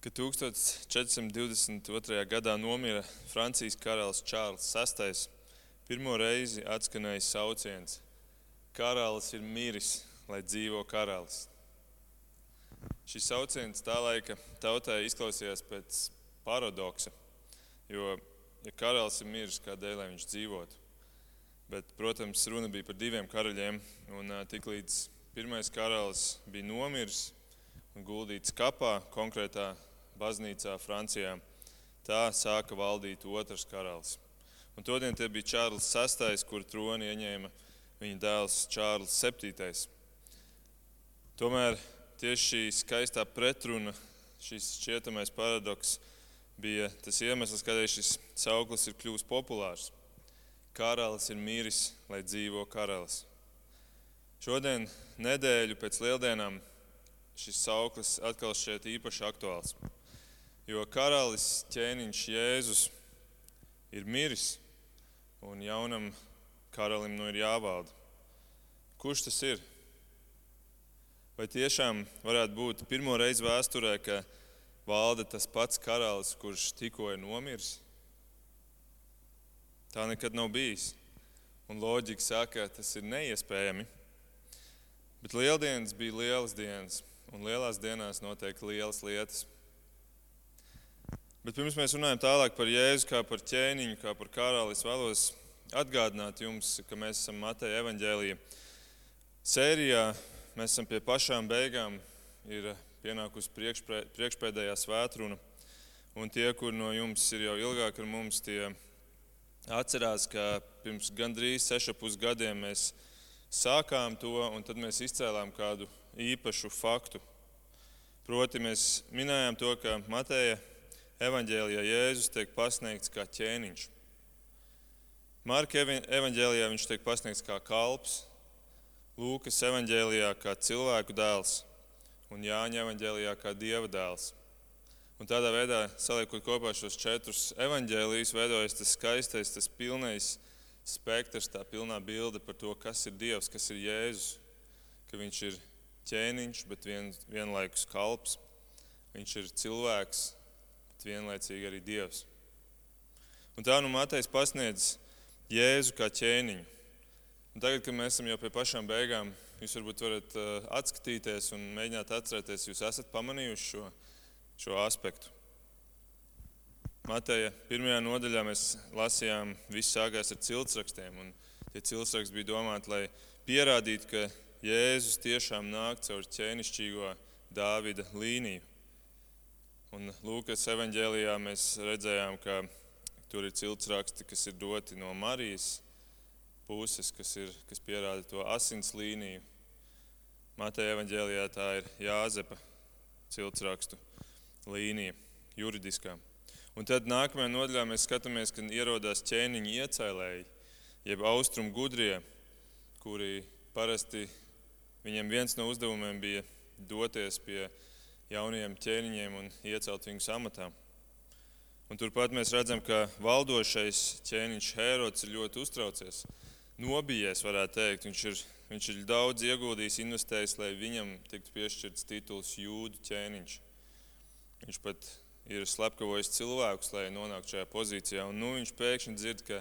Kad 1422. gadā nomira Francijas karalis Čārls VI, pirmo reizi atskanēja sauciens: Karalis ir miris, lai dzīvo karalis. Šis sauciens tā laika tautai izklausījās pēc paradoksa, jo, ja karalis ir miris, kādēļ viņš dzīvotu? Bet, protams, runa bija par diviem karaļiem, un tiklīdz pirmais karalis bija nomiris un guldīts kapā konkrētā baznīcā Francijā, tā sāka valdīt otrs karalis. Un todien tie bija Čārlis VI, kur troni ieņēma viņa dēls Čārlis VII. Tomēr tieši šī skaistā pretruna, šis šķietamais paradoks bija tas iemesls, kādēļ šis sauklis ir kļuvis populārs. Karalis ir miris, lai dzīvo karalis. Šodien, nedēļu pēc lieldienām, šis sauklis atkal šķiet īpaši aktuāls. Jo karalis ķēniņš Jēzus ir miris, un jaunam karalim nu ir jāvalda. Kurš tas ir? Vai tiešām varētu būt pirmo reizi vēsturē, ka valda tas pats karalis, kurš tikko ir nomiris? Tā nekad nav bijis. Un loģika saka, ka tas ir neiespējami. Bet lieldienas bija lielas dienas, un lielās dienās notiek lielas lietas. Bet pirms mēs runājam tālāk par Jēzu, kā par ķēniņu, kā par karali, es vēlos atgādināt jums, ka mēs esam Mateja evaņģēlīja sērijā. Mēs esam pie pašām beigām, ir pienākusi priekšpēdējā svētruna. Un tie, kur no jums ir jau ilgāk ar mums, tie atcerās, ka pirms gandrīz 6,5 gadiem mēs sākām to, un tad mēs izcēlām kādu īpašu faktu. Proti, mēs minējām to, ka Mateja evanģēlijā Jēzus tiek pasniegts kā ķēniņš. Marka evanģēlijā viņš tiek pasniegts kā kalps, Lūkas evanģēlijā kā cilvēku dēls un Jāņa evanģēlijā kā dieva dēls. Un tādā veidā, saliekot kopā šos četrus evaņģēlījus, veidojas tas skaistais, tas pilnais spektrs, tā pilnā bilde par to, kas ir Dievs, kas ir Jēzus. Ka viņš ir ķēniņš, bet vien, vienlaikus kalps. Viņš ir cilvēks, bet vienlaicīgi arī Dievs. Un tā nu Matejs pasniedz Jēzu kā ķēniņu. Un tagad, kad mēs esam jau pie pašām beigām, jūs varbūt varat uh, atskatīties un mēģināt atcerēties, jūs esat pamanījuši šo šo aspektu. Mateja pirmajā nodaļā mēs lasījām, viss sākās ar ciltsrakstiem. Tie ciltsraksti bija domāti, lai pierādītu, ka Jēzus tiešām nāk caur ķēnišķīgo Dāvida līniju. Un Lūkas evanģēlijā mēs redzējām, ka tur ir ciltsraksti, kas ir doti no Marijas puses, kas, ir, kas pierāda to asins līniju. Mateja evanģēlijā tā ir Jāzepa ciltsrakstu līnija, juridiskā. Un tad nākamajā nodaļā mēs skatāmies, ka ierodās ķēniņa iecēlēji, jeb austrumu gudrie, kuri parasti viņiem viens no uzdevumiem bija doties pie jauniem ķēniņiem un iecelt viņus amatā. Un turpat mēs redzam, ka valdošais ķēniņš Hērods ir ļoti uztraucies. Nobijies, varētu teikt. Viņš ir, viņš ir daudz ieguldījis, investējis, lai viņam tiktu piešķirts tituls Jūdu ķēniņš. Viņš pat ir slepkavojis cilvēkus, lai nonāktu šajā pozīcijā. Un, nu, viņš pēkšņi dzird, ka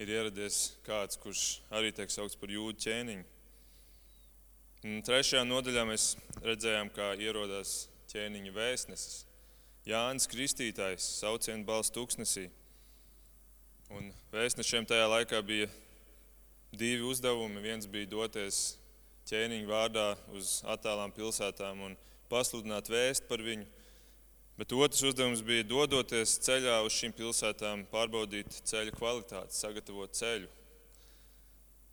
ir ieradies kāds, kurš arī tiek saukts par jūdu ķēniņu. Un trešajā nodaļā mēs redzējām, kā ierodas ķēniņa vēstnesis. Jānis Kristītājs, saucienu balss tūkstnesī. Un vēstnešiem tajā laikā bija divi uzdevumi. Viens bija doties ķēniņa vārdā uz attālām pilsētām un pasludināt vēstu par viņu. Bet otrs uzdevums bija dodoties ceļā uz šīm pilsētām, pārbaudīt ceļa kvalitāti, sagatavot ceļu,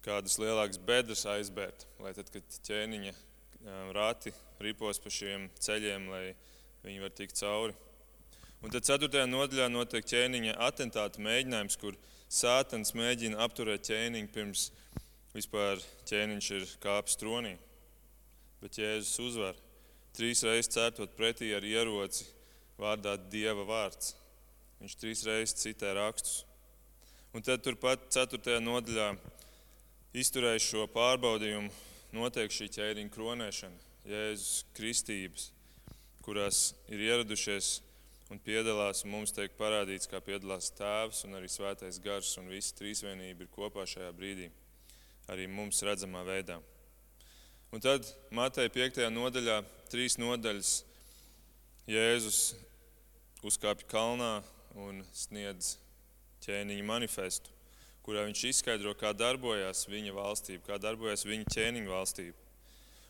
kādas lielākas bedres aizbērt, lai tad, kad ķēniņa rati ripos pa šiem ceļiem, lai viņi var tikt cauri. Un tad 4. nodaļā notiek ķēniņa atentāta mēģinājums, kur sātans mēģina apturēt ķēniņu pirms vispār ķēniņš ir kāpis tronī. Bet Jēzus uzvar trīs reizes cērtot pretī ar ieroci vārdā Dieva vārds. Viņš trīs reizes citē rakstus. Un tad turpat 4. nodaļā izturējuši šo pārbaudījumu, notiek šī ķēniņa kronēšana, Jēzus Kristības, kurās ir ieradušies un piedalās, un mums tiek parādīts, kā piedalās Tēvs un arī Svētais Gars, un visa trīsvienība ir kopā šajā brīdī, arī mums redzamā veidā. Un tad Mateja 5. nodaļā, trīs nodaļas, Jēzus uzkāpj kalnā un sniedz ķēniņa manifestu, kurā viņš izskaidro, kā darbojas viņa valstība, kā darbojas viņa ķēniņa valstība.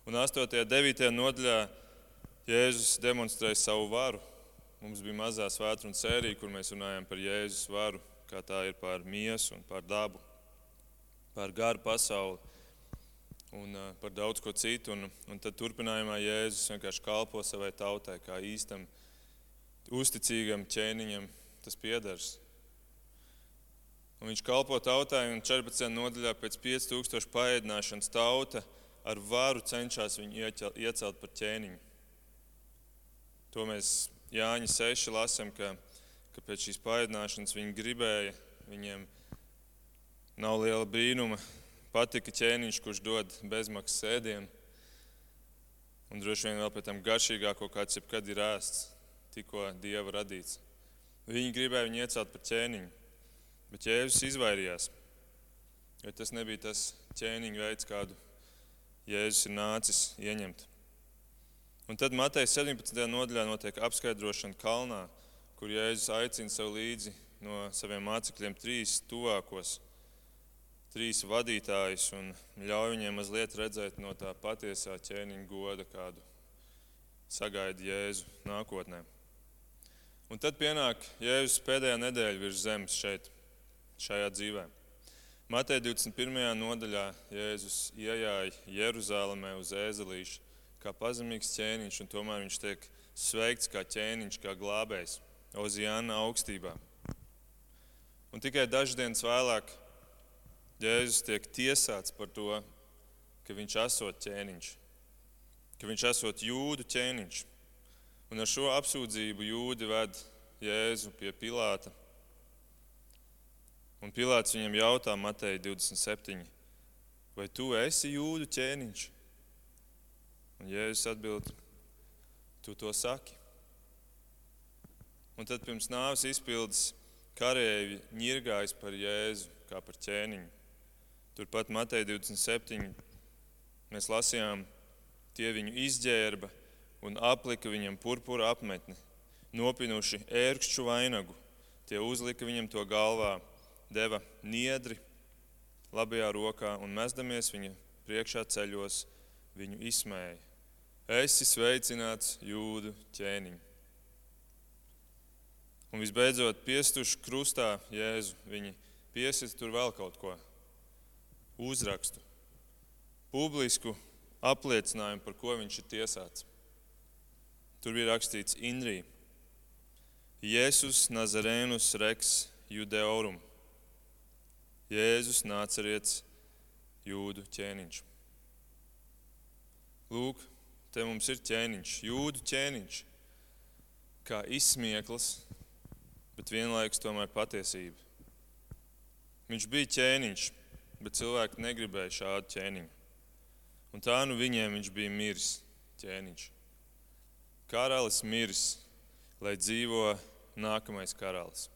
Un 8. un 9. nodaļā Jēzus demonstrēja savu varu, Mums bija mazā svētdienas sērija, kur mēs runājām par Jēzus varu, kā tā ir pār miesu un pār dabu, pār garu pasauli un uh, par daudz ko citu. Un, un tad turpinājumā Jēzus vienkārši kalpo savai tautai, kā īstam, uzticīgam ķēniņam tas piedars. Un viņš kalpo tautai, un 14. nodaļā pēc 5000 paēdināšanas tauta ar varu cenšas viņu iecelt par ķēniņu. To mēs Jāņa 6 lasām, ka, ka pēc šīs paēdināšanas viņi gribēja, viņiem nav liela brīnuma, patika ķēniņš, kurš dod bezmaksas sēdienu. Un droši vien vēl pēc tam garšīgāko, kāds jebkad ir ēsts, tikko dieva radīts. Viņi gribēja viņu iecelt par ķēniņu, bet Jēzus izvairījās. Jo tas nebija tas ķēniņa veids, kādu Jēzus ir nācis ieņemt. Un tad Mateja 17. nodaļā notiek apskaidrošana kalnā, kur Jēzus aicina sev līdzi no saviem mācekļiem trīs tuvākos, trīs vadītājus un ļauj viņiem mazliet redzēt no tā patiesā ķēniņa goda, kādu sagaida Jēzu nākotnē. Un tad pienāk Jēzus pēdējā nedēļa virs zemes šeit, šajā dzīvē. Mateja 21. nodaļā Jēzus iejāja Jeruzalemē uz ēzelīšu kā pazemīgs ķēniņš, un tomēr viņš tiek sveikts kā ķēniņš, kā glābējs, Ozijāna augstībā. Un tikai dažas dienas vēlāk Jēzus tiek tiesāts par to, ka viņš esot ķēniņš, ka viņš esot jūdu ķēniņš. Un ar šo apsūdzību jūdi ved Jēzu pie Pilāta. Un Pilāts viņam jautā, Matei 27, vai tu esi jūdu ķēniņš? Un Jēzus atbild, tu to saki. Un tad pirms nāves izpildes kareivi ņirgājas par Jēzu kā par ķēniņu. Turpat Matei 27. mēs lasījām, tie viņu izģērba un aplika viņam purpura apmetni, nopinuši ērkšķu vainagu. Tie uzlika viņam to galvā, deva niedri labajā rokā un mesdamies viņa priekšā ceļos viņu izsmēja. Esi sveicināts jūdu ķēniņ. Un visbeidzot, piestuši krustā Jēzu, viņi piesita tur vēl kaut ko, uzrakstu, publisku apliecinājumu, par ko viņš ir tiesāts. Tur bija rakstīts Indrī, Jēzus Nazarēnus Reks Judeorum, Jēzus Nāceriets Jūdu ķēniņš. Lūk, te mums ir ķēniņš, jūdu ķēniņš, kā izsmieklis, bet vienlaikus tomēr patiesība. Viņš bija ķēniņš, bet cilvēki negribēja šādu ķēniņu. Un tā nu viņiem viņš bija miris ķēniņš. Karalis miris, lai dzīvo nākamais karalis.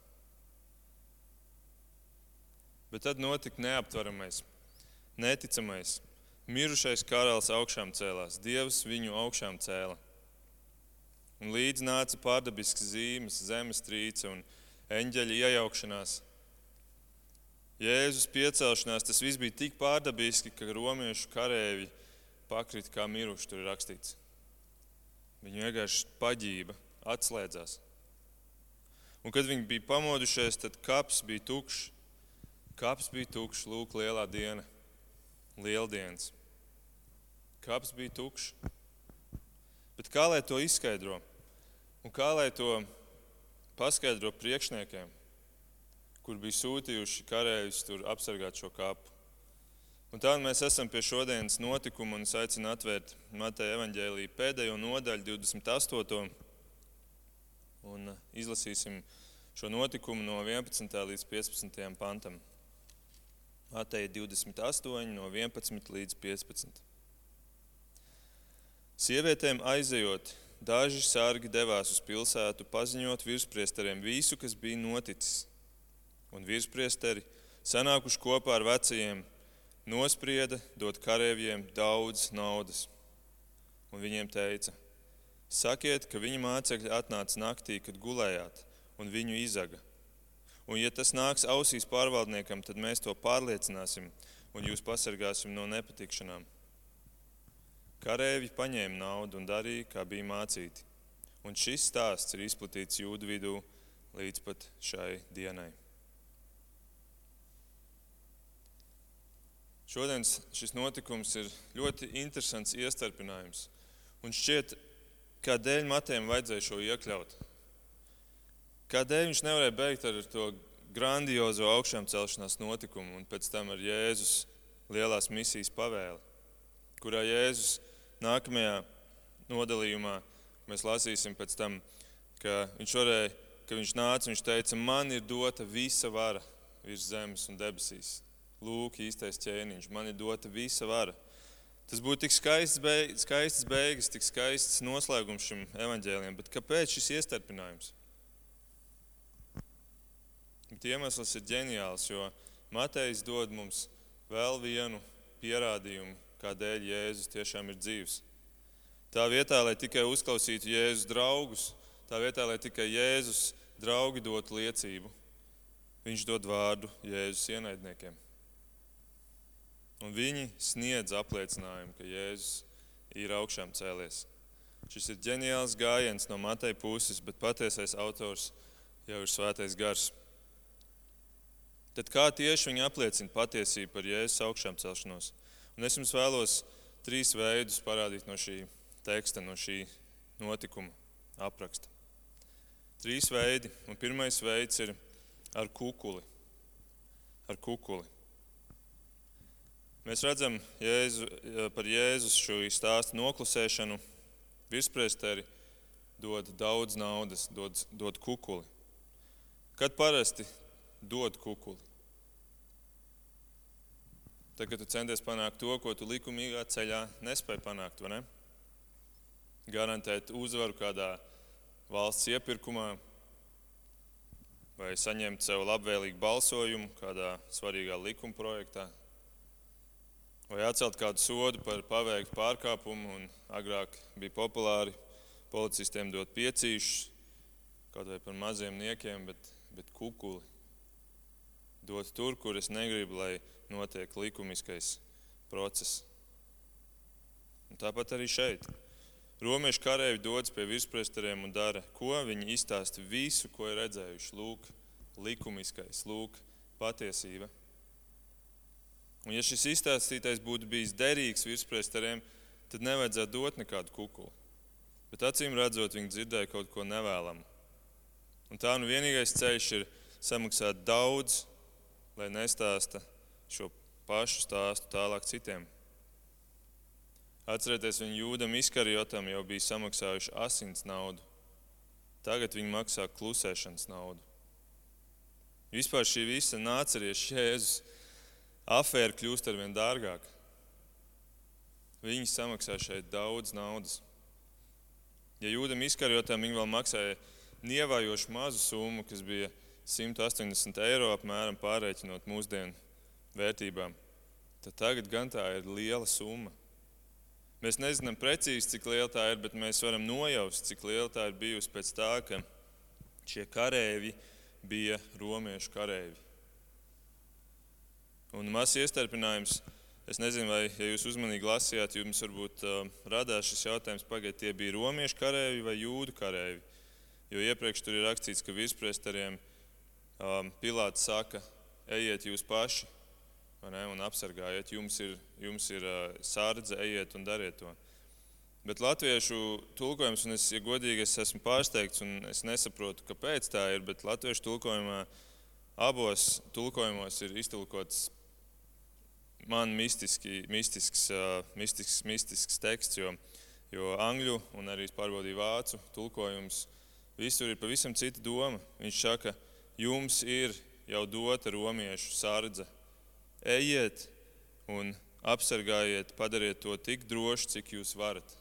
Bet tad notika neaptveramais, neticamais. Mirušais karalis augšām cēlās, Dievs viņu augšām cēla. Un līdz nāca pārdabisks zīmes, zemestrīce un eņģeļa iejaukšanās. Jēzus piecelšanās, tas viss bija tik pārdabiski, ka romiešu kareivi pakrita kā miruši, tur ir rakstīts. Viņi vienkārši paģība, atslēdzās. Un, kad viņi bija pamodušies, tad kaps bija tukšs. Kaps bija tukšs, lūk, lielā diena, lieldienas. Kaps bija tukšs. Bet kā lai to izskaidro? Un kā lai to paskaidro priekšniekiem, kur bija sūtījuši karavīrus tur apsargāt šo kapu? Un tā mēs esam pie šodienas notikuma un es aicinu atvērt Mateja evaņģēlīja pēdējo nodaļu, 28. un izlasīsim šo notikumu no 11. līdz 15. pantam. Mateja 28, no 11 līdz 15. Sievietēm aizejot, daži sargi devās uz pilsētu paziņot virspriesteriem visu, kas bija noticis. Un virspriesteri, sanākuši kopā ar vecajiem, nosprieda dot kareiviem daudz naudas. Un viņiem teica: Sakiet, ka viņa mācekļi atnāca naktī, kad gulējāt, un viņu izaga. Un, ja tas nāks ausīs pārvaldniekam, tad mēs to pārliecināsim un jūs pasargāsim no nepatikšanām. Karēvi paņēma naudu un darīja, kā bija mācīti. Un šis stāsts ir izplatīts jūdu vidū līdz pat šai dienai. Šodienas šis notikums ir ļoti interesants iestarpinājums. Un šķiet, kādēļ matiem vajadzēja šo iekļaut. Kādēļ viņš nevarēja beigt ar to grandiozo augšām celšanās notikumu un pēc tam ar Jēzus lielās misijas pavēli, kurā Jēzus nākamajā nodalījumā mēs lasīsim pēc tam, ka viņš varēja, ka viņš nāca viņš teica, man ir dota visa vara virs zemes un debesīs. Lūk, īstais ķēniņš, man ir dota visa vara. Tas būtu tik skaists, beig, skaists beigas, tik skaists noslēgums šim evaņģēliem, bet kāpēc šis iestarpinājums? Iemesls ir ģeniāls, jo Matejs dod mums vēl vienu pierādījumu, kādēļ Jēzus tiešām ir dzīvs. Tā vietā, lai tikai uzklausītu Jēzus draugus, tā vietā, lai tikai Jēzus draugi dotu liecību, viņš dod vārdu Jēzus ienaidniekiem. Un viņi sniedz apliecinājumu, ka Jēzus ir augšām cēlies. Šis ir ģeniāls gājiens no Mateja puses, bet patiesais autors jau ir svētais gars. Tad kā tieši viņi apliecina patiesību par Jēzus augšām celšanos? Un es jums vēlos trīs veidus parādīt no šī teksta, no šī notikuma apraksta. Trīs veidi, un pirmais veids ir ar kukuli. Ar kukuli. Mēs redzam Jēzu, par Jēzus šo stāstu noklusēšanu. Virspriesteri dod daudz naudas, dod, dod kukuli. Kad parasti dod kukuli? Tad, kad tu centies panākt to, ko tu likumīgā ceļā nespēji panākt, vai ne? Garantēt uzvaru kādā valsts iepirkumā, vai saņemt sev labvēlīgu balsojumu kādā svarīgā likuma projektā, vai atcelt kādu sodu par paveiktu pārkāpumu, agrāk bija populāri policistiem dot piecīšus, kaut vai par maziem niekiem, bet, bet kukuli dot tur, kur es negribu, lai notiek likumiskais process. Un tāpat arī šeit. Romiešu kareivi dodas pie virspresteriem un dara, ko viņi izstāsta visu, ko ir redzējuši. Lūk, likumiskais, lūk, patiesība. Un ja šis izstāstītais būtu bijis derīgs virspresteriem, tad nevajadzētu dot nekādu kukuli. Bet acīm redzot, viņi dzirdēja kaut ko nevēlamu. Un tā nu vienīgais ceļš ir samaksāt daudz, lai nestāsta šo pašu stāstu tālāk citiem. Atcerieties, viņi jūdam izkarjotam jau bija samaksājuši asins naudu. Tagad viņi maksā klusēšanas naudu. Vispār šī visa nācerieša Jēzus afēra kļūst ar vien dārgāka. Viņi samaksā šeit daudz naudas. Ja jūdam izkarjotam viņi vēl maksāja nievājošu mazu summu, kas bija 180 eiro apmēram pārreikinot mūsdienu vērtībām, tad tagad gan tā ir liela summa. Mēs nezinām precīzi, cik liela tā ir, bet mēs varam nojaust, cik liela tā ir bijusi pēc tā, ka šie kareivi bija romiešu kareivi. Un mazs iestarpinājums, es nezinu, vai ja jūs uzmanīgi lasījāt, jums varbūt uh, radās šis jautājums, pagaidiet, tie bija romiešu kareivi vai jūdu kareivi. Jo iepriekš tur ir rakstīts, ka virspresteriem um, Pilāts saka, ejiet jūs paši ne, un apsargājiet. Jums ir, jums ir sārdze, ejiet un dariet to. Bet latviešu tulkojums, un es, ja godīgi, es esmu pārsteigts, un es nesaprotu, kāpēc tā ir, bet latviešu tulkojumā abos tulkojumos ir iztulkots man mistiski, mistisks, mistisks, mistisks teksts, jo, jo angļu un arī pārbaudīju vācu tulkojums, visur ir pavisam cita doma. Viņš saka, jums ir jau dota romiešu sārdze ejiet un apsargājiet, padariet to tik droši, cik jūs varat.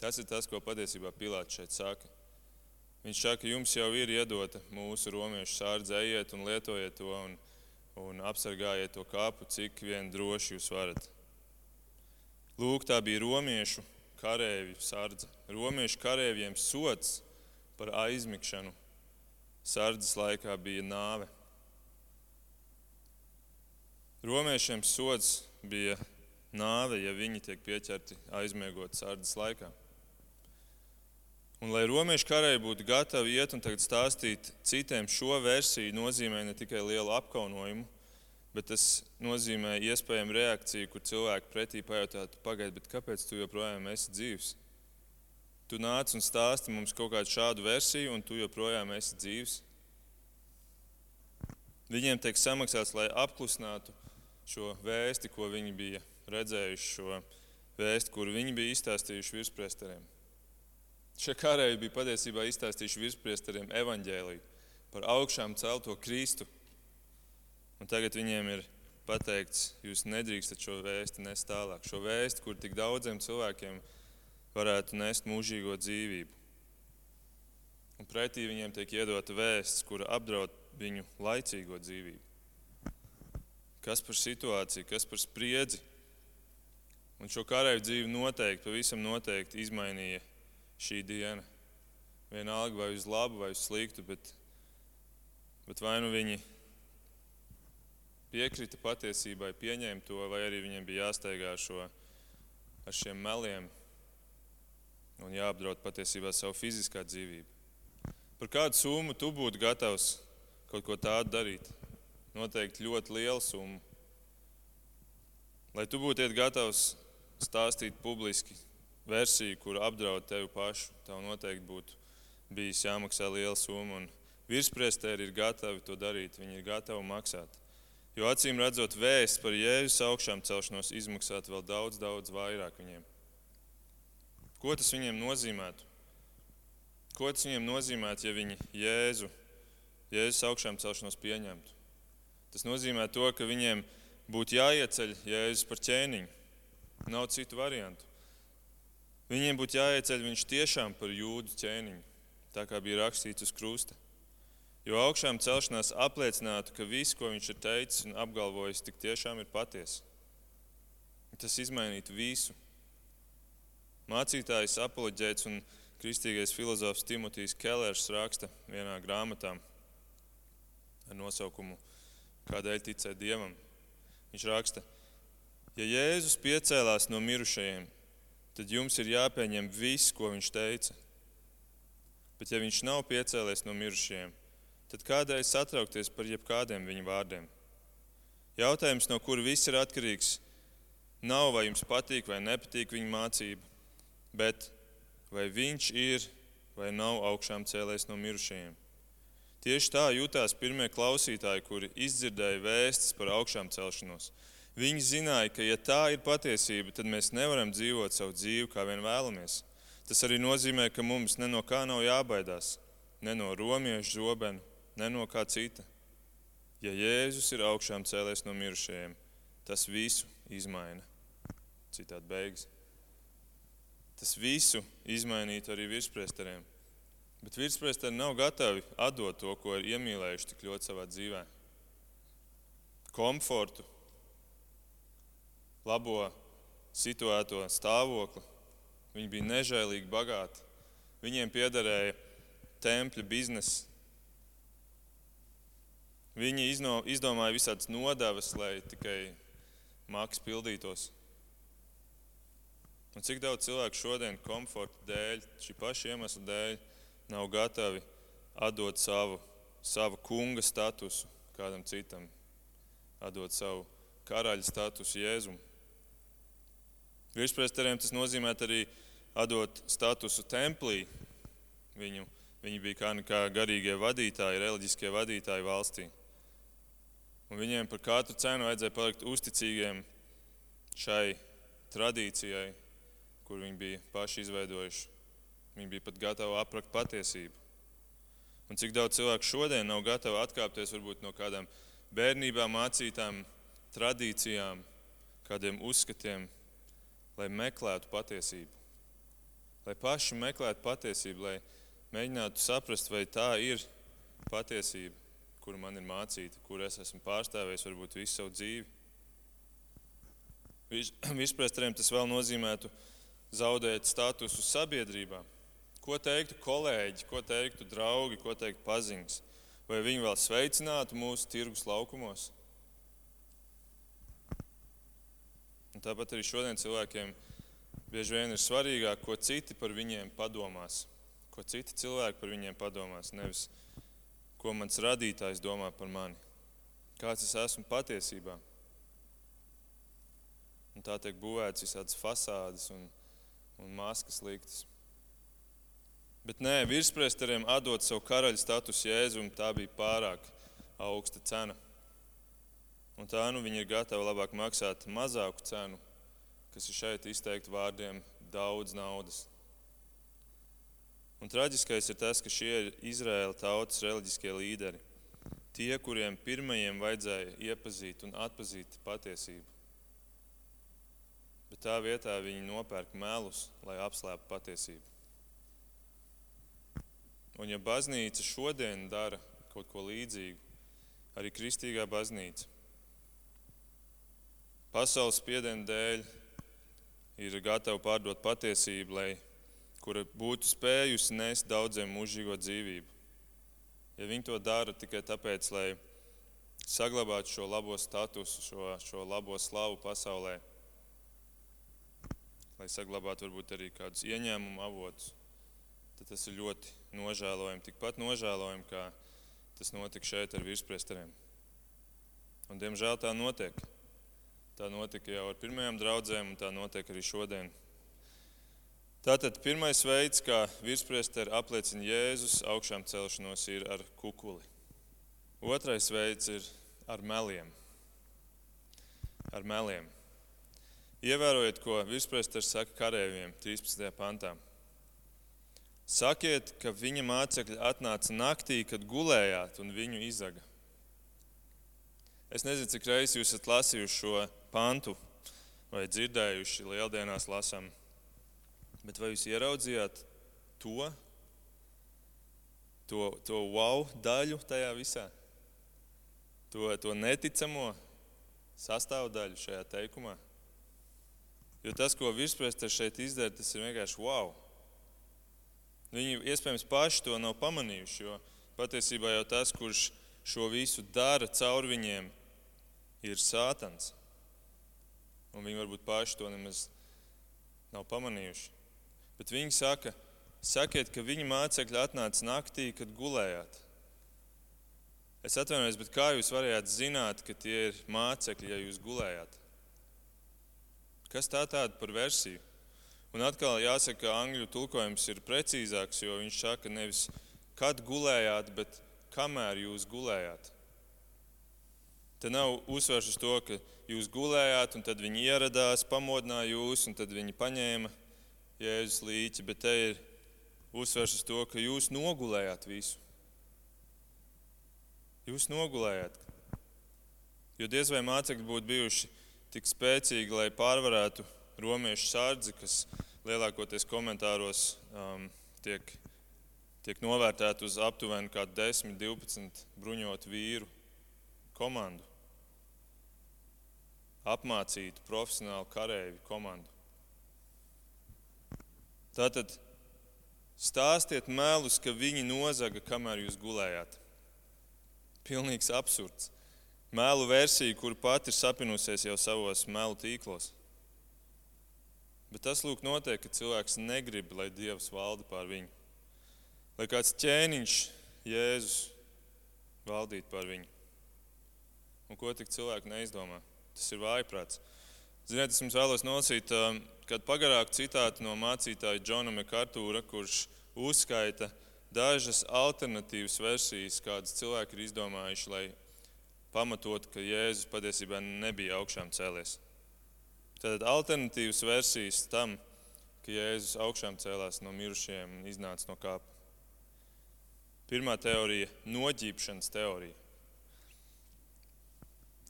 Tas ir tas, ko patiesībā Pilārs šeit saka. Viņš saka, jums jau ir iedota mūsu romiešu sārdze, ejiet un lietojiet to un, un apsargājiet to kāpu, cik vien droši jūs varat. Lūk, tā bija romiešu karavīru sārdze. Romiešu karavīriem sots par aizmigšanu sardzes laikā bija nāve. Romiešiem sods bija nāve, ja viņi tiek pieķerti aizmiegot sardzes laikā. Un, lai romiešu karai būtu gatavi iet un stāstīt citiem šo versiju, nozīmē ne tikai lielu apkaunojumu, bet tas nozīmē iespējamu reakciju, kur cilvēki pretī pajautātu, pagaidi, kāpēc tu joprojām esi dzīves? Tu nāc un stāsti mums kaut kādu šādu versiju, un tu joprojām esi dzīves. Viņiem tiek samaksāts, lai apklusinātu šo vēsti, ko viņi bija redzējuši, šo vēsti, kuru viņi bija izstāstījuši virspriesteriem. Šie kārēji bija patiesībā izstāstījuši virspriesteriem evaņģēliju par augšām celto Kristu. Un tagad viņiem ir pateikts, jūs nedrīkstat šo vēsti nest tālāk. Šo vēsti, kur tik daudziem cilvēkiem varētu nest mūžīgo dzīvību. Un pretī viņiem tiek iedota vēsts, kura apdraud viņu laicīgo dzīvību. Kas par situāciju, kas par spriedzi. Un šo karavīru dzīvi noteikti, pavisam noteikti izmainīja šī diena. Vienalga vai uz labu, vai uz sliktu, bet, bet vai nu viņi piekrita patiesībai, pieņēma to, vai arī viņiem bija jāsteigā šo, ar šiem meliem un jāapdraud patiesībā savu fiziskā dzīvību. Par kādu summu tu būtu gatavs kaut ko tādu darīt? noteikti ļoti liela summa. Lai tu būtu gatavs stāstīt publiski versiju, kur apdraud tevi pašu, tev noteikti būtu bijis jāmaksā liela summa. Virspriestēri ir gatavi to darīt, viņi ir gatavi maksāt. Jo acīm redzot, vēsts par Jēzus augšām celšanos izmaksātu vēl daudz, daudz vairāk viņiem. Ko tas viņiem nozīmētu? Ko tas viņiem nozīmētu, ja viņi Jēzu, Jēzus augšām celšanos pieņemtu? Tas nozīmē to, ka viņiem būtu jāieceļ Jēzus par ķēniņu. Nav citu variantu. Viņiem būtu jāieceļ viņš tiešām par jūdu ķēniņu, tā kā bija rakstīts uz krusta. Jo augšām celšanās apliecinātu, ka viss, ko viņš ir teicis un apgalvojis, tik tiešām ir patiesa. Tas izmainītu visu. Mācītājs, apoloģēts un kristīgais filozofs Timotejs Kellers raksta vienā grāmatā ar nosaukumu kādēļ ticēt Dievam. Viņš raksta, ja Jēzus piecēlās no mirušajiem, tad jums ir jāpieņem viss, ko viņš teica. Bet ja viņš nav piecēlies no mirušajiem, tad kādēļ satraukties par jebkādiem viņa vārdiem? Jautājums, no kura viss ir atkarīgs, nav vai jums patīk vai nepatīk viņa mācība, bet vai viņš ir vai nav augšām cēlējis no mirušajiem. Tieši tā jutās pirmie klausītāji, kuri izdzirdēja vēstis par augšām celšanos. Viņi zināja, ka, ja tā ir patiesība, tad mēs nevaram dzīvot savu dzīvi, kā vien vēlamies. Tas arī nozīmē, ka mums ne no kā nav jābaidās, ne no romiešu zobena, ne no kā cita. Ja Jēzus ir augšām cēlēs no mirušajiem, tas visu izmaina. Citādi beigas. Tas visu izmainītu arī virspriesteriem. Bet virsprāsteri nav gatavi atdot to, ko ir iemīlējuši tik ļoti savā dzīvē. Komfortu, labo situēto stāvokli. Viņi bija nežēlīgi bagāti. Viņiem piederēja tempļa biznesa. Viņi izdomāja visādas nodevas, lai tikai mākslas pildītos. Un cik daudz cilvēku šodien komforta dēļ, šī paša iemesla dēļ, nav gatavi atdot savu, savu kunga statusu kādam citam, atdot savu karaļa statusu Jēzum. Virspriesteriem tas nozīmē arī atdot statusu templī. Viņu, viņi bija kā, kā garīgie vadītāji, reliģiskie vadītāji valstī. Un viņiem par katru cenu vajadzēja palikt uzticīgiem šai tradīcijai, kur viņi bija paši izveidojuši. Viņi bija pat gatavi aprakt patiesību. Un cik daudz cilvēku šodien nav gatavi atkāpties varbūt no kādām bērnībā mācītām tradīcijām, kādiem uzskatiem, lai meklētu patiesību. lai paši meklētu patiesību, lai mēģinātu saprast, vai tā ir patiesība, kuru man ir mācīta, kur es esmu pārstāvējis varbūt visu savu dzīvi. Virspresteriem tas vēl nozīmētu zaudēt statusu sabiedrībā. Ko teiktu kolēģi, ko teiktu draugi, ko teiktu paziņas? Vai viņi vēl sveicinātu mūsu tirgus laukumos? Un tāpat arī šodien cilvēkiem bieži vien ir svarīgāk, ko citi par viņiem padomās. Ko citi cilvēki par viņiem padomās, nevis ko mans radītājs domā par mani. Kāds es esmu patiesībā. Un tā tiek būvēts visādas fasādes un, un maskas liktas. Bet nē, virspriesteriem atdot savu karaļa statusu Jēzum, tā bija pārāk augsta cena. Un tā nu viņi ir gatavi labāk maksāt mazāku cenu, kas ir šeit izteikti vārdiem daudz naudas. Un traģiskais ir tas, ka šie ir Izraēla tautas reliģiskie līderi. Tie, kuriem pirmajiem vajadzēja iepazīt un atpazīt patiesību. Bet tā vietā viņi nopērk melus, lai apslēptu patiesību. Un ja baznīca šodien dara kaut ko līdzīgu, arī kristīgā baznīca, pasaules spiediena dēļ ir gatava pārdot patiesību, lai kura būtu spējusi nest daudziem mūžīgo dzīvību. Ja viņi to dara tikai tāpēc, lai saglabātu šo labo statusu, šo, šo labo slavu pasaulē, lai saglabātu varbūt arī kādus ieņēmumu avotus, tad tas ir ļoti nožēlojami, tikpat nožēlojami, kā tas notika šeit ar virspriesteriem. Un, diemžēl tā notiek. Tā notika jau ar pirmajām draudzēm, un tā notiek arī šodien. Tātad pirmais veids, kā virspriesteri apliecina Jēzus augšām celšanos, ir ar kukuli. Otrais veids ir ar meliem. Ar meliem. Ievērojiet, ko virspriesteris saka kareiviem 13. pantā. Sakiet, ka viņa mācekļi atnāca naktī, kad gulējāt, un viņu izaga. Es nezinu, cik reizes jūs esat lasījuši šo pantu vai dzirdējuši lieldienās lasām, bet vai jūs ieraudzījāt to, to, to wow daļu tajā visā? To, to neticamo sastāvdaļu šajā teikumā? Jo tas, ko virspriesteris šeit izdara, tas ir vienkārši wow. Viņi iespējams paši to nav pamanījuši, jo patiesībā jau tas, kurš šo visu dara caur viņiem, ir sātans. Un viņi varbūt paši to nemaz nav pamanījuši. Bet viņi saka, sakiet, ka viņa mācekļi atnāca naktī, kad gulējāt. Es atvainojos, bet kā jūs varējāt zināt, ka tie ir mācekļi, ja jūs gulējāt? Kas tā tāda par versiju? Un atkal jāsaka, ka angļu tulkojums ir precīzāks, jo viņš saka nevis kad gulējāt, bet kamēr jūs gulējāt. Te nav uzsvers uz to, ka jūs gulējāt, un tad viņi ieradās, pamodināja jūs, un tad viņi paņēma jēzus līķi, bet te ir uzsvers uz to, ka jūs nogulējāt visu. Jūs nogulējāt. Jo diez vai mācekļi būtu bijuši tik spēcīgi, lai pārvarētu romiešu sārdzi, kas lielākoties komentāros um, tiek, tiek novērtēta uz aptuveni 10, 12 bruņotu vīru komandu. Apmācītu profesionālu kareivi komandu. Tātad stāstiet melus, ka viņi nozaga, kamēr jūs gulējāt. Pilnīgs absurds. Mēlu versija, kur pati ir sapinusies jau savos melu tīklos. Bet tas lūk notiek, ka cilvēks negrib, lai Dievs valda pār viņu. Lai kāds ķēniņš, Jēzus, valdītu pār viņu. Un ko tik cilvēki neizdomā? Tas ir vājprāts. Ziniet, es jums vēlos nolasīt um, kādu pagarāku citātu no mācītāja Džona Mekartūra, kurš uzskaita dažas alternatīvas versijas, kādas cilvēki ir izdomājuši, lai pamatotu, ka Jēzus patiesībā nebija augšām cēlies. Tad alternatīvas versijas tam, ka Jēzus augšām cēlās no mirušajiem un iznāca no kāpa. Pirmā teorija - noģībšanas teorija.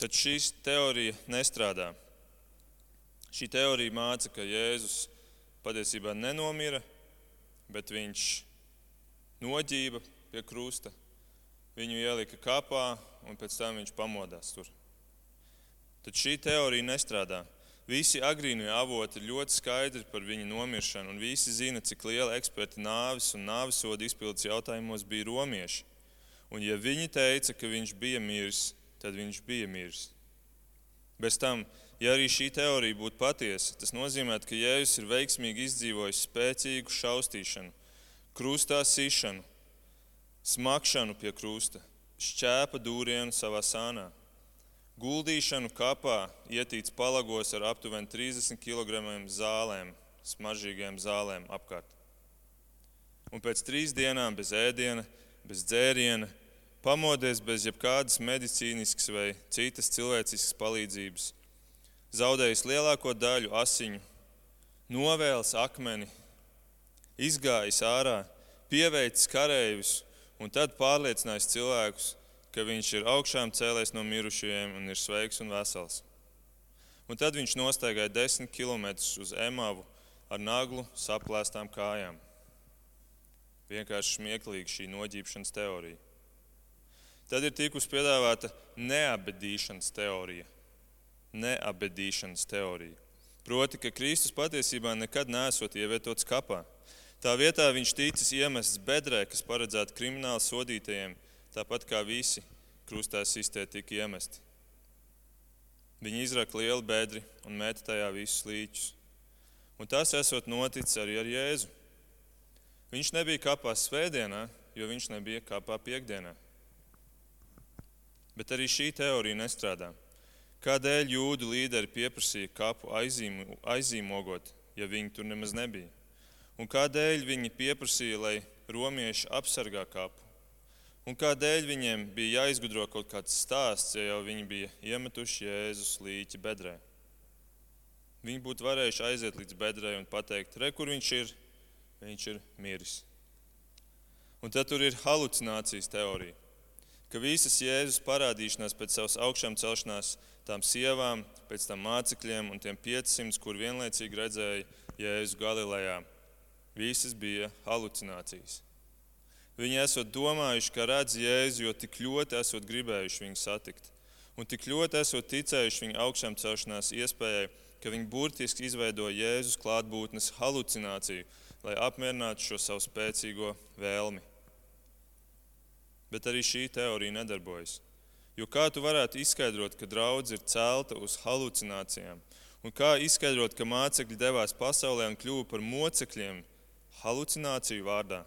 Tad šī teorija nestrādā. Šī teorija māca, ka Jēzus patiesībā nenomira, bet viņš noģība pie krusta, viņu ielika kapā un pēc tam viņš pamodās tur. Tad šī teorija nestrādā. Visi agrīnie avoti ir ļoti skaidri par viņa nomiršanu, un visi zina, cik liela eksperta nāvis un nāvisodu izpildes jautājumos bija romieši. Un, ja viņi teica, ka viņš bija miris, tad viņš bija miris. Bez tam, ja arī šī teorija būtu patiesa, tas nozīmē, ka Jēzus ir veiksmīgi izdzīvojis spēcīgu šaustīšanu, krustā sišanu, smakšanu pie krusta, šķēpa dūrienu savā sānā, guldīšanu kapā, ietīts palagos ar aptuveni 30 kg zālēm, smaržīgiem zālēm apkārt. Un pēc trīs dienām bez ēdiena, bez dzēriena, pamodies bez jebkādas medicīniskas vai citas cilvēciskas palīdzības, zaudējis lielāko daļu asiņu, novēlis akmeni, izgājis ārā, pieveicis kareivus un tad pārliecinājis cilvēkus, ka viņš ir augšām cēlējis no mirušajiem un ir sveiks un vesels. Un tad viņš nostaigāja desmit kilometrus uz emavu ar naglu saplēstām kājām. Vienkārši smieklīgi šī noģībšanas teorija. Tad ir tikus piedāvāta neabedīšanas teorija. Neabedīšanas teorija. Proti, ka Kristus patiesībā nekad nesot ievietots kapā. Tā vietā viņš ticis iemests bedrē, kas paredzēta krimināla sodītajiem, tāpat kā visi krustā sistē tika iemesti. Viņi izraka lielu bedri un meta tajā visus līķus. Un tas esot noticis arī ar Jēzu. Viņš nebija kapā svētdienā, jo viņš nebija kapā piekdienā. Bet arī šī teorija nestrādā. Kādēļ jūdu līderi pieprasīja kapu aizīmo, aizīmogot, ja viņi tur nemaz nebija? Un kādēļ viņi pieprasīja, lai romieši apsargā kapu? Un kādēļ viņiem bija jāizgudro kaut kāds stāsts, ja jau viņi bija iemetuši Jēzus līķi bedrē? Viņi būtu varējuši aiziet līdz bedrē un pateikt, re, kur viņš ir, viņš ir miris. Un tad tur ir halucinācijas teorija ka visas Jēzus parādīšanās pēc savas augšām celšanās tām sievām, pēc tam mācekļiem un tiem 500, kur vienlaicīgi redzēja Jēzu Galilejā, visas bija halucinācijas. Viņi esot domājuši, ka redz Jēzu, jo tik ļoti esot gribējuši viņu satikt. Un tik ļoti esot ticējuši viņa augšām celšanās iespējai, ka viņi burtiski izveidoja Jēzus klātbūtnes halucināciju, lai apmierinātu šo savu spēcīgo vēlmi. Bet arī šī teorija nedarbojas. Jo kā tu varētu izskaidrot, ka draudz ir celta uz halucinācijām? Un kā izskaidrot, ka mācekļi devās pasaulē un kļuva par mocekļiem halucināciju vārdā?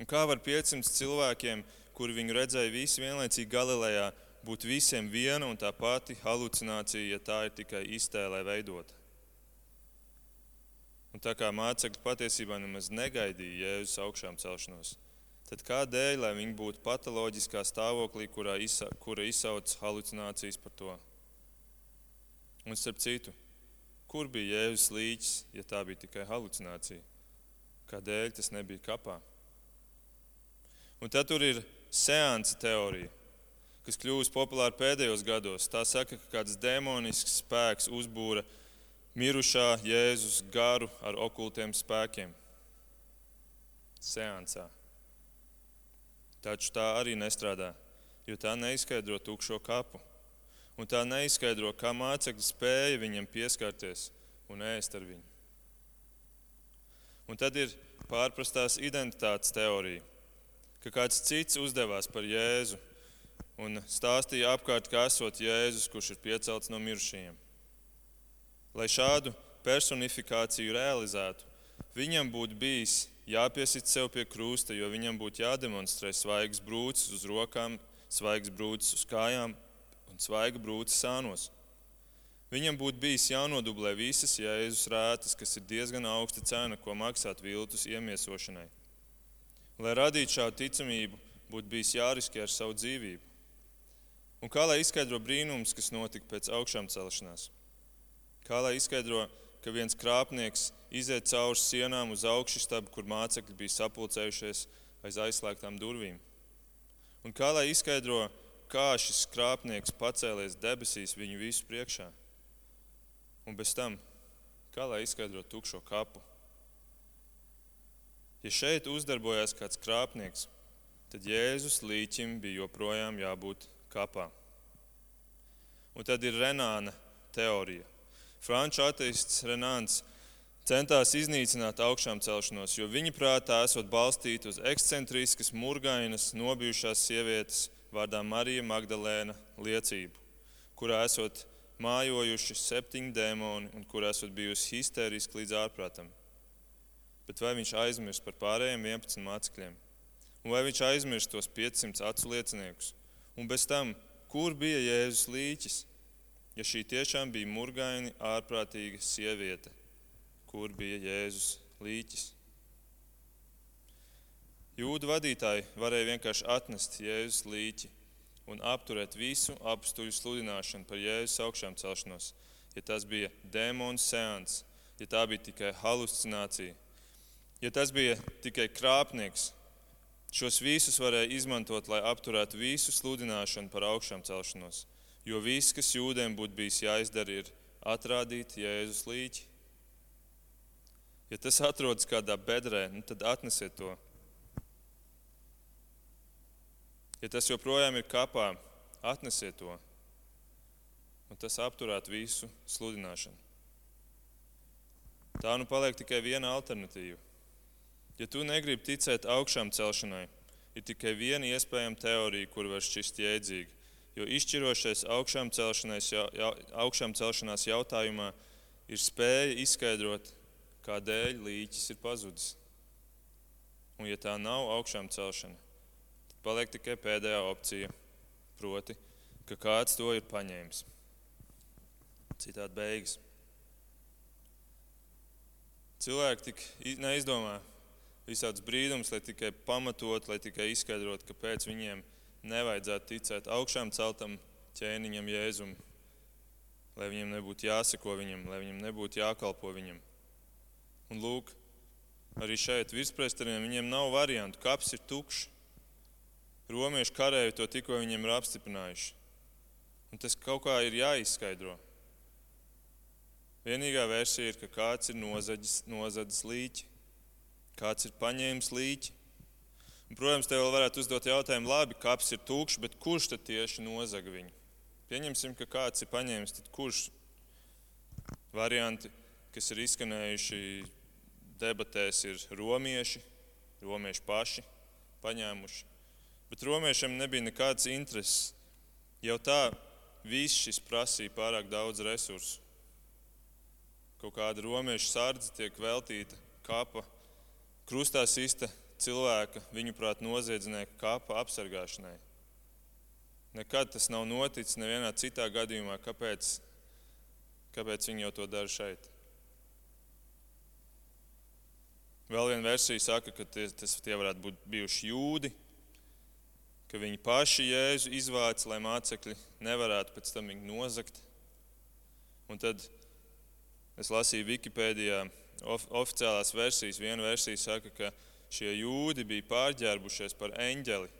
Un kā var 500 cilvēkiem, kuri viņu redzēja visi vienlaicīgi Galilejā, būt visiem viena un tā pati halucinācija, ja tā ir tikai iztēlē veidota? Un tā kā mācekļi patiesībā nemaz negaidīja Jēzus augšām celšanos, tad kādēļ, lai viņi būtu patoloģiskā stāvoklī, kurā izsa, kura izsauc halucinācijas par to? Un starp citu, kur bija Jēzus līķis, ja tā bija tikai halucinācija? Kādēļ tas nebija kapā? Un tad tur ir seansa teorija, kas kļūst populāra pēdējos gados. Tā saka, ka kāds demonisks spēks uzbūra mirušā Jēzus garu ar okultiem spēkiem. Seansā. Taču tā arī nestrādā, jo tā neizskaidro tukšo kapu. Un tā neizskaidro, kā mācekļi spēja viņam pieskarties un ēst ar viņu. Un tad ir pārprastās identitātes teorija, ka kāds cits uzdevās par Jēzu un stāstīja apkārt, kā esot Jēzus, kurš ir piecelts no mirušajiem. Lai šādu personifikāciju realizētu, viņam būtu bijis jāpiesit sev pie krusta, jo viņam būtu jādemonstrē svaigs brūcis uz rokām, svaigs brūcis uz kājām un svaiga brūcis sānos. Viņam būtu bijis jānodublē visas jēzus rētas, kas ir diezgan augsta cena, ko maksāt viltus iemiesošanai. Lai radītu šādu ticamību, būtu bijis jāriskē ar savu dzīvību. Un kā lai izskaidro brīnums, kas notika pēc augšām celšanās? Kā lai izskaidro ka viens krāpnieks iziet cauri sienām uz augšu stabu, kur mācekļi bija sapulcējušies aiz aizslēgtām durvīm. Un kā lai izskaidro, kā šis krāpnieks pacēlies debesīs viņu visu priekšā? Un bez tam, kā lai izskaidro tukšo kapu? Ja šeit uzdarbojās kāds krāpnieks, tad Jēzus līķim bija joprojām jābūt kapā. Un tad ir Renāna teorija. Franču ateists Renāns centās iznīcināt augšām celšanos, jo viņa prātā esot balstīta uz ekscentriskas, murgainas, nobijušās sievietes vārdā Marija Magdalēna liecību, kurā esot mājojuši septiņi dēmoni un kurā esot bijusi histēriski līdz ārprātam. Bet vai viņš aizmirst par pārējiem 11 mācekļiem? Un vai viņš aizmirst tos 500 acu lieciniekus? Un bez tam, kur bija Jēzus līķis? Ja šī tiešām bija murgaini, ārprātīga sieviete, kur bija Jēzus līķis? Jūdu vadītāji varēja vienkārši atnest Jēzus līķi un apturēt visu apstuļu sludināšanu par Jēzus augšām celšanos, ja tas bija dēmonu seans, ja tā bija tikai halucinācija, ja tas bija tikai krāpnieks, Šos visus varēja izmantot, lai apturētu visu sludināšanu par augšām celšanos. Jo viss, kas jūdiem būtu bijis jāizdara, ir atrādīt Jēzus līķi. Ja tas atrodas kādā bedrē, nu tad atnesiet to. Ja tas joprojām ir kapā, atnesiet to. Un tas apturētu visu sludināšanu. Tā nu paliek tikai viena alternatīva Ja tu negribi ticēt augšām celšanai, ir tikai viena iespējama teorija, kur var šķist jēdzīga. Jo izšķirošais augšām, jau, jau, augšām celšanās jautājumā ir spēja izskaidrot, kādēļ līķis ir pazudis. Un, ja tā nav augšām celšana, paliek tikai pēdējā opcija, proti, ka kāds to ir paņēmis. Citādi beigas. Cilvēki tik neizdomā, visādus brīdumus, lai tikai pamatot, lai tikai izskaidrot, kāpēc viņiem nevajadzētu ticēt augšām celtam ķēniņam Jēzum, lai viņiem nebūtu jāseko viņam, lai viņiem nebūtu jākalpo viņam. Un lūk, arī šeit virsprestariem viņiem nav variantu, kaps ir tukšs. Romiešu karēji to tikko viņiem ir apstiprinājuši. Un tas kaut kā ir jāizskaidro. Vienīgā versija ir, ka kāds ir nozadzis, nozadzis līķi. Kāds ir paņēmis līķi? Un, protams, te vēl varētu uzdot jautājumu, labi, kaps ir tukšs, bet kurš tad tieši nozaga viņu? Pieņemsim, ka kāds ir paņēmis, tad kurš varianti, kas ir izskanējuši debatēs, ir romieši, romieši paši paņēmuši. Bet romiešiem nebija nekādas intereses. Jau tā viss šis prasīja pārāk daudz resursu. Kaut kāda romiešu sardze tiek veltīta kapa krustā sista cilvēka, viņuprāt, noziedznieka kapa apsargāšanai. Nekad tas nav noticis nevienā citā gadījumā. Kāpēc, kāpēc viņi jau to dara šeit? Vēl viena versija saka, ka tie, tas, tie varētu būt bijuši jūdi, ka viņi paši jēzu izvāca, lai mācekļi nevarētu pēc tam viņu nozagt. Un tad es lasīju Wikipēdijā, of, oficiālās versijas. Viena versija saka, ka šie jūdi bija pārģērbušies par eņģeli.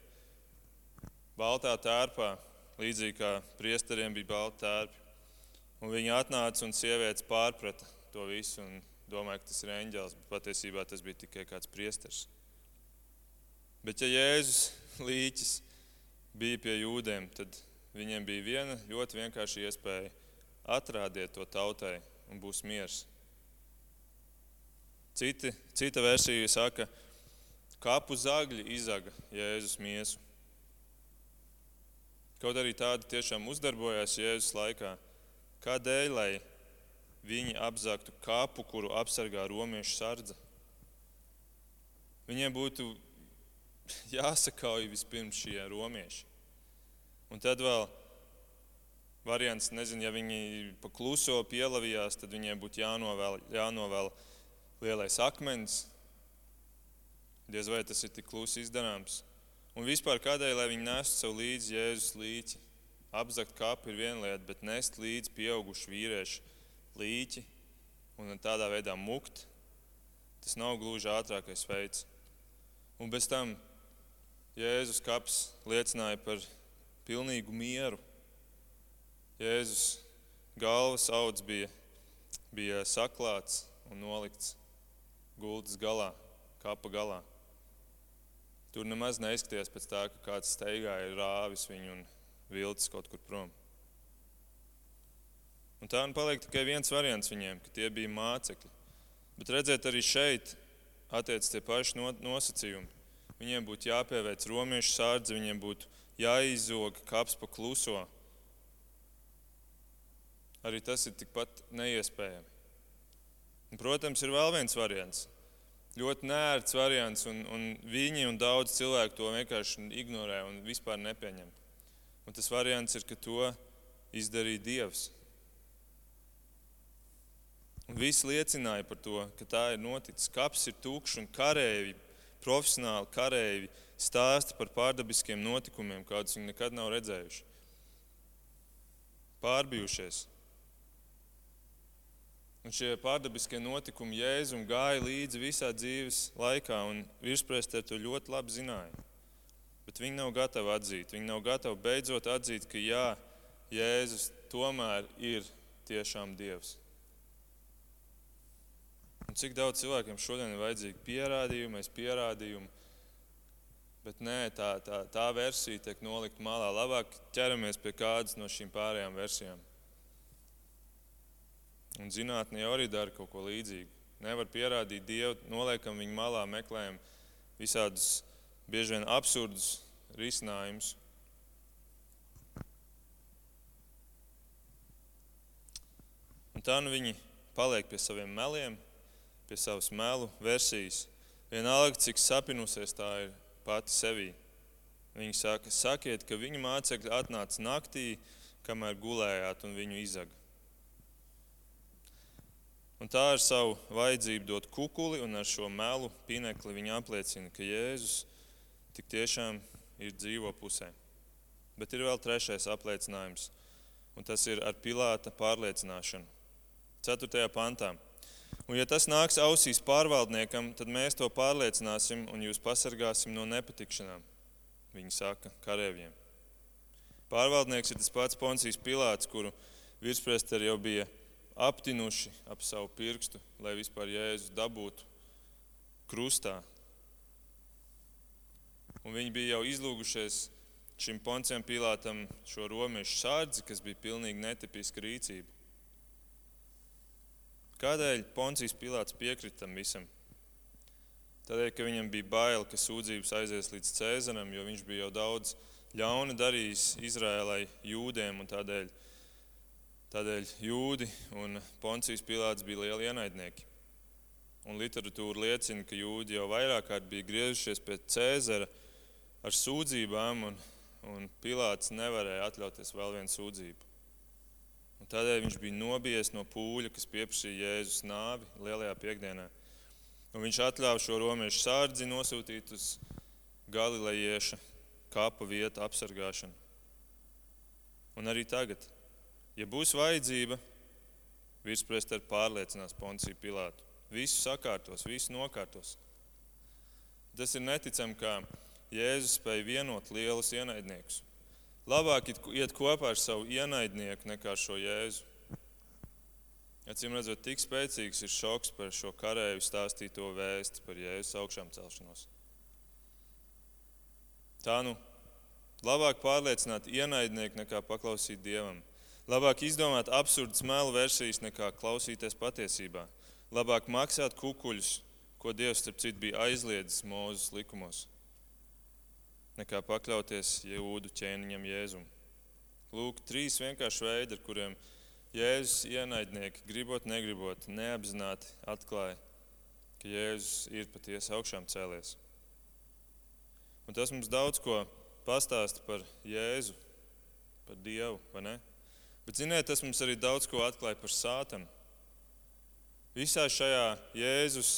Baltā tērpā, līdzīgi kā priesteriem bija balta tērpa. Un viņi atnāca un sievietes pārprata to visu un domāja, ka tas ir eņģēlis, bet patiesībā tas bija tikai kāds priesteris. Bet ja Jēzus līķis bija pie jūdiem, tad viņiem bija viena ļoti vienkārša iespēja atrādiet to tautai un būs miers. Citi, cita versija saka, ka kapu zagļi izaga Jēzus miesu. Kaut arī tādi tiešām uzdarbojās Jēzus laikā, kādēļ, lai viņi apzaktu kapu, kuru apsargā romiešu sardze? Viņiem būtu jāsakauj vispirms šie romieši. Un tad vēl variants, nezinu, ja viņi pakluso pielavījās, tad viņiem būtu jānovēl, jānovēl lielais akmens. Diez vai tas ir tik klusi izdarāms. Un vispār kādēļ, lai viņi nestu sev līdzi Jēzus līķi? Apzakt kāpu ir viena lieta, bet nest līdzi pieaugušu vīriešu līķi un tādā veidā mukt, tas nav gluži ātrākais veids. Un bez tam Jēzus kaps liecināja par pilnīgu mieru. Jēzus galvas auds bija, bija saklāts un nolikts gultas galā, kapa galā. Tur nemaz neizskatījās pēc tā, ka kāds steigāja rāvis viņu un vilcis kaut kur prom. Un tā nu paliek tikai viens variants viņiem, ka tie bija mācekļi. Bet redziet, arī šeit attiecas tie paši nosacījumi. Viņiem būtu jāpieveic romiešu sārdzi, viņiem būtu jāizzog kaps pa kluso. Arī tas ir tikpat neiespējami. Un, protams, ir vēl viens variants. Ļoti nērts variants, un, un viņi un daudz cilvēku to vienkārši ignorē un vispār nepieņem. Un tas variants ir, ka to izdarīja Dievs. Un visi liecināja par to, ka tā ir noticis. Kaps ir tukšs un kareivi, profesionāli kareivi stāsta par pārdabiskiem notikumiem, kādus viņi nekad nav redzējuši. Pārbijušies. Un šie pārdabiskie notikumi Jēzum gāja līdzi visā dzīves laikā, un virsprēstē to ļoti labi zināja. Bet viņi nav gatavi atzīt. Viņi nav gatavi beidzot atzīt, ka jā, Jēzus tomēr ir tiešām Dievs. Un cik daudz cilvēkiem šodien ir vajadzīgi pierādījumi, aiz pierādījumu, bet nē, tā, tā, tā versija tiek nolikt malā. Labāk ķeramies pie kādas no šīm pārējām versijām. Un zinātnē jau arī dara kaut ko līdzīgu. Nevar pierādīt Dievu, noliekam viņu malā, meklējam visādus bieži vien absurdus risinājumus. Un tā nu viņi paliek pie saviem meliem, pie savas melu versijas. Vienalga, cik sapinusies tā ir pati sevī. Viņi saka, sakiet, ka viņu mācekļi atnāca naktī, kamēr gulējāt un viņu izaga. Un tā ar savu vajadzību dot kukuli un ar šo melu pinekli viņi apliecina, ka Jēzus tik tiešām ir dzīvo pusē. Bet ir vēl trešais apliecinājums, un tas ir ar Pilāta pārliecināšanu. 4. pantā. Un, ja tas nāks ausīs pārvaldniekam, tad mēs to pārliecināsim un jūs pasargāsim no nepatikšanām. Viņi saka karavīriem. Pārvaldnieks ir tas pats Poncijas Pilārs, kuru virspresteri jau bija aptinuši ap savu pirkstu, lai vispār Jēzus dabūtu krustā. Un viņi bija jau izlūgušies šim Poncijam Pilātam šo romiešu sārdzi, kas bija pilnīgi netipiska rīcība. Kādēļ Poncijas Pilārs piekrita tam visam? Tādēļ, ka viņam bija bail, ka sūdzības aizies līdz Cēzaram, jo viņš bija jau daudz ļauna darījis Izrēlai, jūdiem, un tādēļ, tādēļ jūdi un Poncijas Pilārs bija lieli ienaidnieki. Un literatūra liecina, ka jūdi jau vairāk kārt bija griezušies pie Cēzara ar sūdzībām, un, un Pilārs nevarēja atļauties vēl vienu sūdzību. Un tādēļ viņš bija nobijies no pūļa, kas pieprasīja Jēzus nāvi lielajā piekdienā. Un viņš atļāva šo romiešu sārdzi nosūtīt uz Galilejieša kapa vietu apsargāšanu. Un arī tagad, ja būs vajadzība, virspresteri pārliecinās Ponciju Pilātu. Visu sakārtos, visu nokārtos. Tas ir neticami, kā Jēzus spēja vienot lielus ienaidniekus. Labāk iet kopā ar savu ienaidnieku nekā šo jēzu. Acīm redzot, tik spēcīgs ir šoks par šo karavīru stāstīto vēsti par jēzus augšām celšanos. Tā nu, labāk pārliecināt ienaidnieku nekā paklausīt dievam. Labāk izdomāt absurdas melu versijas nekā klausīties patiesībā. Labāk maksāt kukuļus, ko Dievs, starp citu, bija aizliedzis Mūzes likumos nekā pakļauties jūdu ķēniņam Jēzum. Lūk, trīs vienkārši veidi, ar kuriem Jēzus ienaidnieki, gribot, negribot, neapzināti atklāja, ka Jēzus ir patiesi augšām cēlies. Un tas mums daudz ko pastāsta par Jēzu, par Dievu, vai ne? Bet, ziniet, tas mums arī daudz ko atklāja par sātanu. Visā šajā Jēzus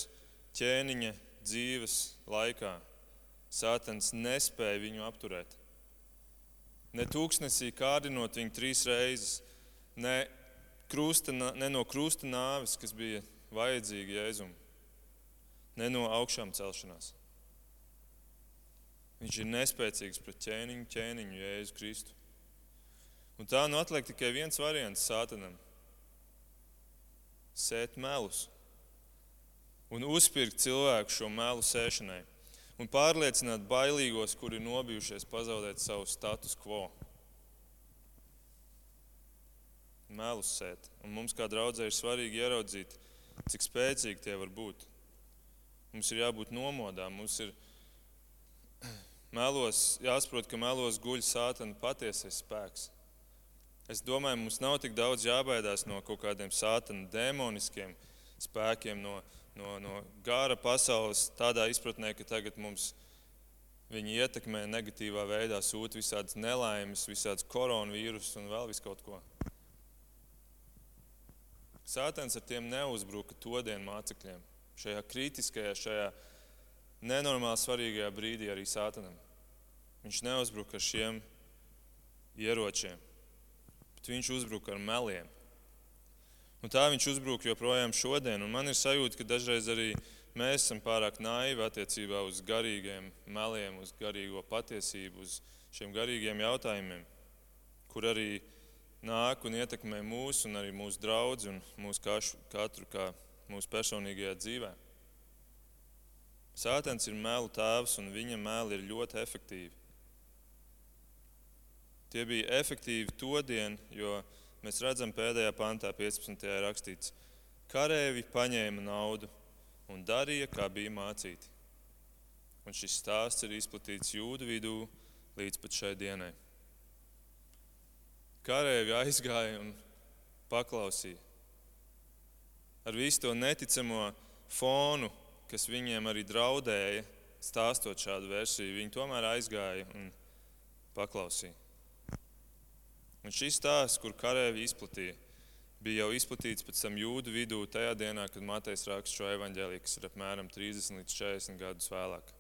ķēniņa dzīves laikā Sātans nespēja viņu apturēt. Ne tūkstnesī kārdinot viņu trīs reizes, ne, krusta, ne no krusta nāves, kas bija vajadzīga Jēzum, ne no augšām celšanās. Viņš ir nespēcīgs pret ķēniņu, ķēniņu Jēzu Kristu. Un tā nu atliek tikai viens variants sātanam - sēt melus. un uzpirkt cilvēku šo melu sēšanai un pārliecināt bailīgos, kuri nobijušies pazaudēt savu status quo. Melus sēt. Un mums kā draudzē ir svarīgi ieraudzīt, cik spēcīgi tie var būt. Mums ir jābūt nomodām, mums ir melos, jāsaprot, ka melos guļ sātana patiesais spēks. Es domāju, mums nav tik daudz jābaidās no kaut kādiem sātana demoniskiem spēkiem, no, no, no gara pasaules, tādā izpratnē, ka tagad mums viņi ietekmē negatīvā veidā, sūta visādas nelaimes, visādas koronavīrusus un vēl vis kaut ko. Sātans ar tiem neuzbruka to dienu mācekļiem. Šajā kritiskajā, šajā nenormāli svarīgajā brīdī arī sātanam. Viņš neuzbruka ar šiem ieročiem, bet viņš uzbruka ar meliem. Un tā viņš uzbrūk joprojām šodien. Un man ir sajūta, ka dažreiz arī mēs esam pārāk naivi attiecībā uz garīgiem meliem, uz garīgo patiesību, uz šiem garīgiem jautājumiem, kur arī nāk un ietekmē mūsu un arī mūsu draugus un mūsu kašu, katru kā mūsu personīgajā dzīvē. Sātens ir melu tēvs un viņa meli ir ļoti efektīvi. Tie bija efektīvi to dienu, jo mēs redzam pēdējā pantā, 15. ir rakstīts, karēvi paņēma naudu un darīja, kā bija mācīti. Un šis stāsts ir izplatīts jūdu vidū līdz pat šai dienai. Karēvi aizgāja un paklausīja. Ar visu to neticamo fonu, kas viņiem arī draudēja, stāstot šādu versiju, viņi tomēr aizgāja un paklausīja. Un šis stāsts, kur karēvi izplatīja, bija jau izplatīts pēc tam jūdu vidū tajā dienā, kad Matejs raksta šo evaņģēliju, kas ir apmēram 30 līdz 40 gadus vēlāk.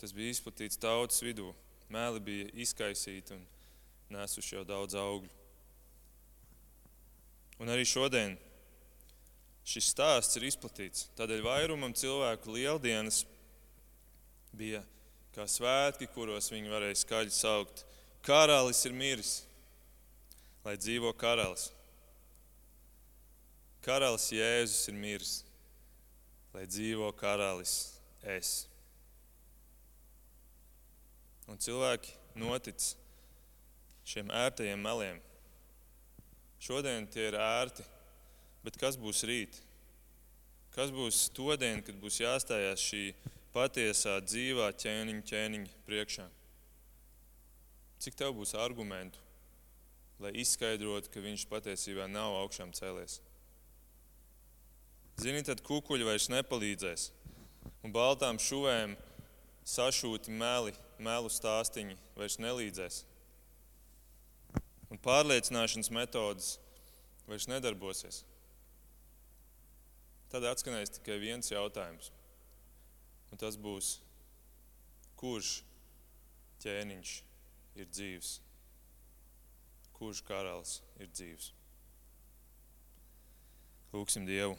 Tas bija izplatīts tautas vidū. Mēli bija izkaisīti un nesuši jau daudz augļu. Un arī šodien šis stāsts ir izplatīts. Tādēļ vairumam cilvēku lieldienas bija kā svētki, kuros viņi varēja skaļi saukt: Karalis ir miris, lai dzīvo karalis. Karalis Jēzus ir miris, lai dzīvo karalis es. Un cilvēki notic šiem ērtajiem meliem. Šodien tie ir ērti, bet kas būs rīt? Kas būs to dienu, kad būs jāstājās šī patiesā dzīvā ķēniņa, ķēniņa priekšā? Cik tev būs argumentu, lai izskaidrotu, ka viņš patiesībā nav augšām cēlies? Zini, tad kukuļi vairs nepalīdzēs, un baltām šuvēm sašūti meli, melu stāstīņi vairs nelīdzēs un pārliecināšanas metodas vairs nedarbosies. Tad atskanēs tikai viens jautājums. Un tas būs, kurš ķēniņš ir dzīves? Kurš karalis ir dzīves? Lūksim Dievu.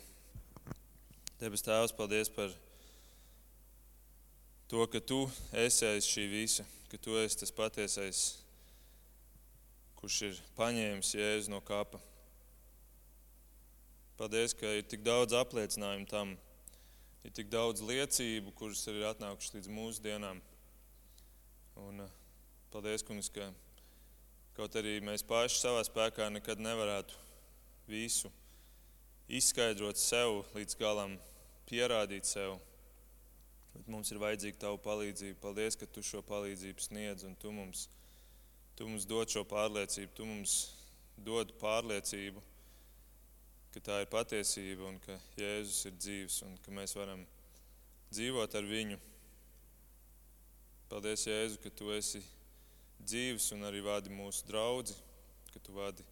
Debes Tēvs, paldies par to, ka Tu esi aiz šī visa, ka Tu esi tas patiesais kurš ir paņēmis jēzu no kapa. Paldies, ka ir tik daudz apliecinājumu tam, ir tik daudz liecību, kuras ir atnākušas līdz mūsu dienām. Un, eh, paldies, kungs, ka kaut arī mēs paši savā spēkā nekad nevarētu visu izskaidrot sev līdz galam, pierādīt sev. Bet mums ir vajadzīga tava palīdzība. Paldies, ka tu šo palīdzību sniedz un tu mums Tu mums dod šo pārliecību, tu mums dod pārliecību, ka tā ir patiesība un ka Jēzus ir dzīves un ka mēs varam dzīvot ar viņu. Paldies, Jēzu, ka tu esi dzīves un arī vadi mūsu draugu, ka tu vadi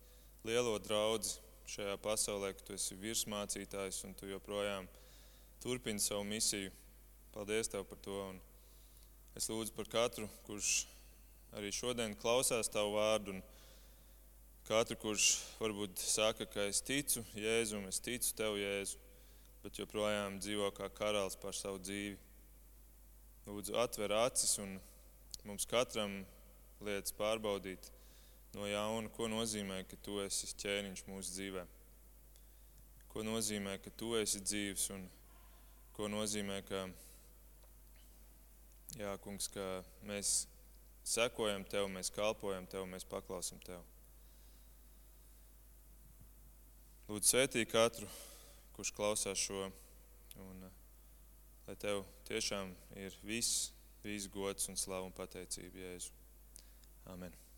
lielo draugu šajā pasaulē, ka tu esi virsmācītājs un tu joprojām turpini savu misiju. Paldies tev par to. Un es lūdzu par katru, kurš arī šodien klausās tavu vārdu. Katru, kurš varbūt saka, ka es ticu Jēzum, es ticu tev, Jēzu, bet joprojām dzīvo kā karalis par savu dzīvi. Lūdzu, atver acis un mums katram lietas pārbaudīt no jauna, ko nozīmē, ka tu esi ķēniņš mūsu dzīvē. Ko nozīmē, ka tu esi dzīves un ko nozīmē, ka, jā, kungs, ka mēs sekojam Tev, mēs kalpojam Tev, mēs paklausam Tev. Lūdzu, svētī katru, kurš klausās šo, un lai Tev tiešām ir viss, viss gods un slavu un pateicība, Jēzu. Amen.